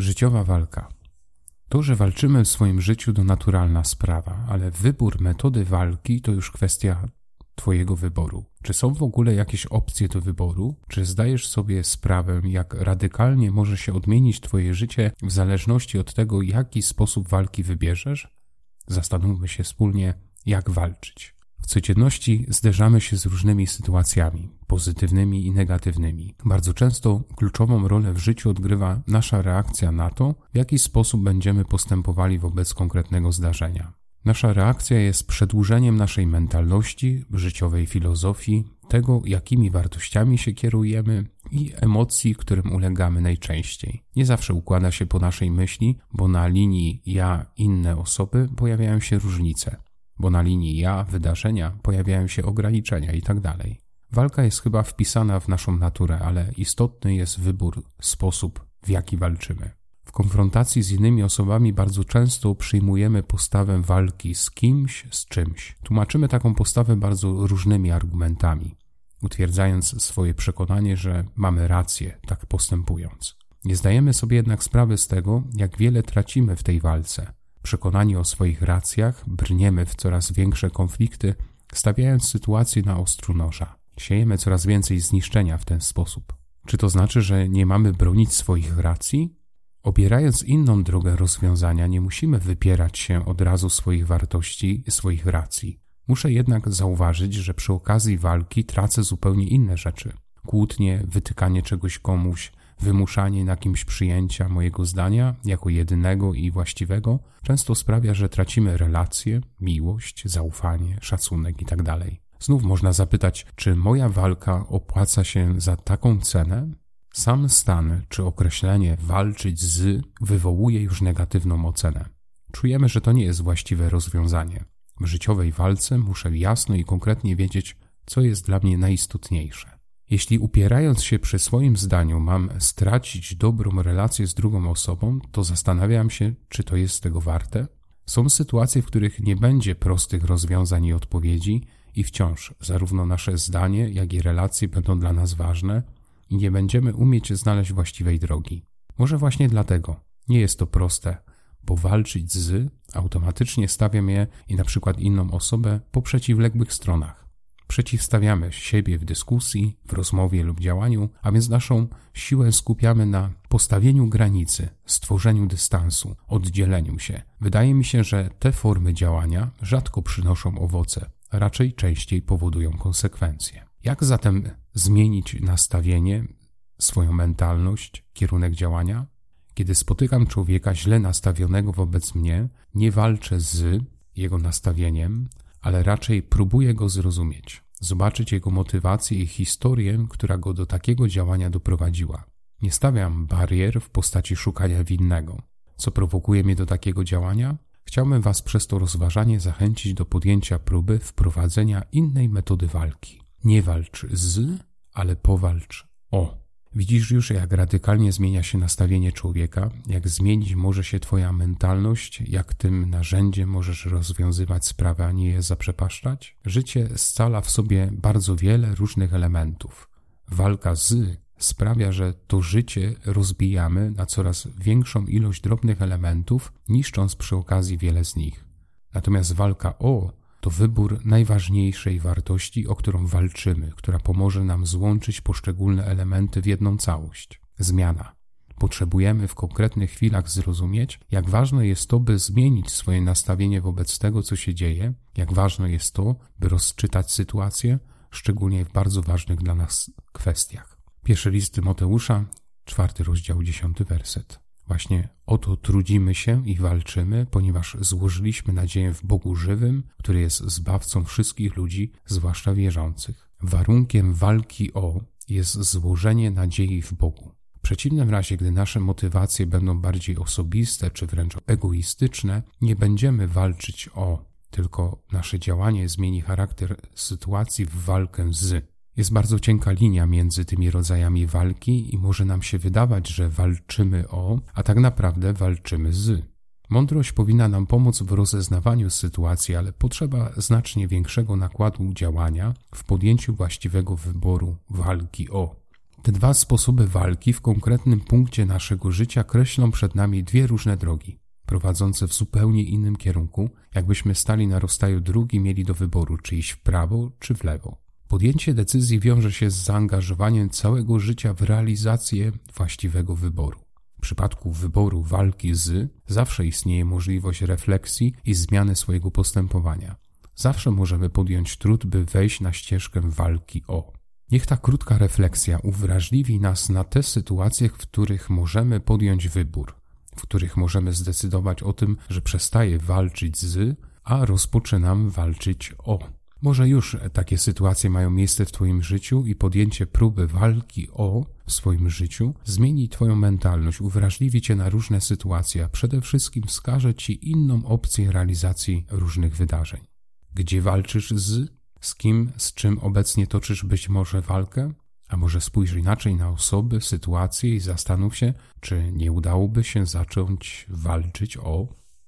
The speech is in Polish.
Życiowa walka. To, że walczymy w swoim życiu, to naturalna sprawa, ale wybór metody walki to już kwestia Twojego wyboru. Czy są w ogóle jakieś opcje do wyboru? Czy zdajesz sobie sprawę, jak radykalnie może się odmienić Twoje życie w zależności od tego, jaki sposób walki wybierzesz? Zastanówmy się wspólnie, jak walczyć. W codzienności zderzamy się z różnymi sytuacjami, pozytywnymi i negatywnymi. Bardzo często kluczową rolę w życiu odgrywa nasza reakcja na to, w jaki sposób będziemy postępowali wobec konkretnego zdarzenia. Nasza reakcja jest przedłużeniem naszej mentalności, życiowej filozofii, tego, jakimi wartościami się kierujemy i emocji, którym ulegamy najczęściej. Nie zawsze układa się po naszej myśli, bo na linii ja, inne osoby pojawiają się różnice bo na linii ja, wydarzenia pojawiają się ograniczenia itd. Tak Walka jest chyba wpisana w naszą naturę, ale istotny jest wybór, sposób, w jaki walczymy. W konfrontacji z innymi osobami bardzo często przyjmujemy postawę walki z kimś, z czymś. Tłumaczymy taką postawę bardzo różnymi argumentami, utwierdzając swoje przekonanie, że mamy rację, tak postępując. Nie zdajemy sobie jednak sprawy z tego, jak wiele tracimy w tej walce Przekonani o swoich racjach, brniemy w coraz większe konflikty, stawiając sytuację na ostru noża. Siejemy coraz więcej zniszczenia w ten sposób. Czy to znaczy, że nie mamy bronić swoich racji? Obierając inną drogę rozwiązania, nie musimy wypierać się od razu swoich wartości i swoich racji. Muszę jednak zauważyć, że przy okazji walki tracę zupełnie inne rzeczy. Kłótnie, wytykanie czegoś komuś, wymuszanie na kimś przyjęcia mojego zdania jako jedynego i właściwego często sprawia, że tracimy relacje, miłość, zaufanie, szacunek itd. Tak Znów można zapytać, czy moja walka opłaca się za taką cenę? Sam stan czy określenie walczyć z wywołuje już negatywną ocenę. Czujemy, że to nie jest właściwe rozwiązanie. W życiowej walce muszę jasno i konkretnie wiedzieć, co jest dla mnie najistotniejsze. Jeśli upierając się przy swoim zdaniu mam stracić dobrą relację z drugą osobą, to zastanawiam się, czy to jest tego warte. Są sytuacje, w których nie będzie prostych rozwiązań i odpowiedzi, i wciąż zarówno nasze zdanie, jak i relacje będą dla nas ważne i nie będziemy umieć znaleźć właściwej drogi. Może właśnie dlatego nie jest to proste, bo walczyć z automatycznie stawia mnie i na przykład inną osobę po przeciwległych stronach. Przeciwstawiamy siebie w dyskusji, w rozmowie lub działaniu, a więc naszą siłę skupiamy na postawieniu granicy, stworzeniu dystansu, oddzieleniu się. Wydaje mi się, że te formy działania rzadko przynoszą owoce, raczej częściej powodują konsekwencje. Jak zatem zmienić nastawienie, swoją mentalność, kierunek działania? Kiedy spotykam człowieka źle nastawionego wobec mnie, nie walczę z jego nastawieniem, ale raczej próbuję go zrozumieć, zobaczyć jego motywację i historię, która go do takiego działania doprowadziła. Nie stawiam barier w postaci szukania winnego. Co prowokuje mnie do takiego działania? Chciałbym Was przez to rozważanie zachęcić do podjęcia próby wprowadzenia innej metody walki. Nie walcz z, ale powalcz o. Widzisz już, jak radykalnie zmienia się nastawienie człowieka, jak zmienić może się Twoja mentalność, jak tym narzędziem możesz rozwiązywać sprawy, a nie je zaprzepaszczać? Życie scala w sobie bardzo wiele różnych elementów. Walka z sprawia, że to życie rozbijamy na coraz większą ilość drobnych elementów, niszcząc przy okazji wiele z nich. Natomiast walka o to wybór najważniejszej wartości, o którą walczymy, która pomoże nam złączyć poszczególne elementy w jedną całość zmiana. Potrzebujemy w konkretnych chwilach zrozumieć, jak ważne jest to, by zmienić swoje nastawienie wobec tego, co się dzieje, jak ważne jest to, by rozczytać sytuację, szczególnie w bardzo ważnych dla nas kwestiach. Pierwszy list Tymoteusza, czwarty rozdział, dziesiąty werset. Właśnie o to trudzimy się i walczymy, ponieważ złożyliśmy nadzieję w Bogu żywym, który jest zbawcą wszystkich ludzi, zwłaszcza wierzących. Warunkiem walki o jest złożenie nadziei w Bogu. W przeciwnym razie, gdy nasze motywacje będą bardziej osobiste czy wręcz egoistyczne, nie będziemy walczyć o, tylko nasze działanie zmieni charakter sytuacji w walkę z. Jest bardzo cienka linia między tymi rodzajami walki i może nam się wydawać, że walczymy o, a tak naprawdę walczymy z. Mądrość powinna nam pomóc w rozeznawaniu sytuacji, ale potrzeba znacznie większego nakładu działania w podjęciu właściwego wyboru walki o. Te dwa sposoby walki w konkretnym punkcie naszego życia kreślą przed nami dwie różne drogi, prowadzące w zupełnie innym kierunku, jakbyśmy stali na rozstaju dróg i mieli do wyboru, czy iść w prawo, czy w lewo. Podjęcie decyzji wiąże się z zaangażowaniem całego życia w realizację właściwego wyboru. W przypadku wyboru walki z zawsze istnieje możliwość refleksji i zmiany swojego postępowania. Zawsze możemy podjąć trud, by wejść na ścieżkę walki o. Niech ta krótka refleksja uwrażliwi nas na te sytuacje, w których możemy podjąć wybór, w których możemy zdecydować o tym, że przestaję walczyć z, a rozpoczynam walczyć o. Może już takie sytuacje mają miejsce w Twoim życiu i podjęcie próby walki o w swoim życiu zmieni Twoją mentalność, uwrażliwi Cię na różne sytuacje, a przede wszystkim wskaże Ci inną opcję realizacji różnych wydarzeń. Gdzie walczysz z, z kim, z czym obecnie toczysz być może walkę? A może spójrz inaczej na osoby, sytuacje i zastanów się, czy nie udałoby się zacząć walczyć o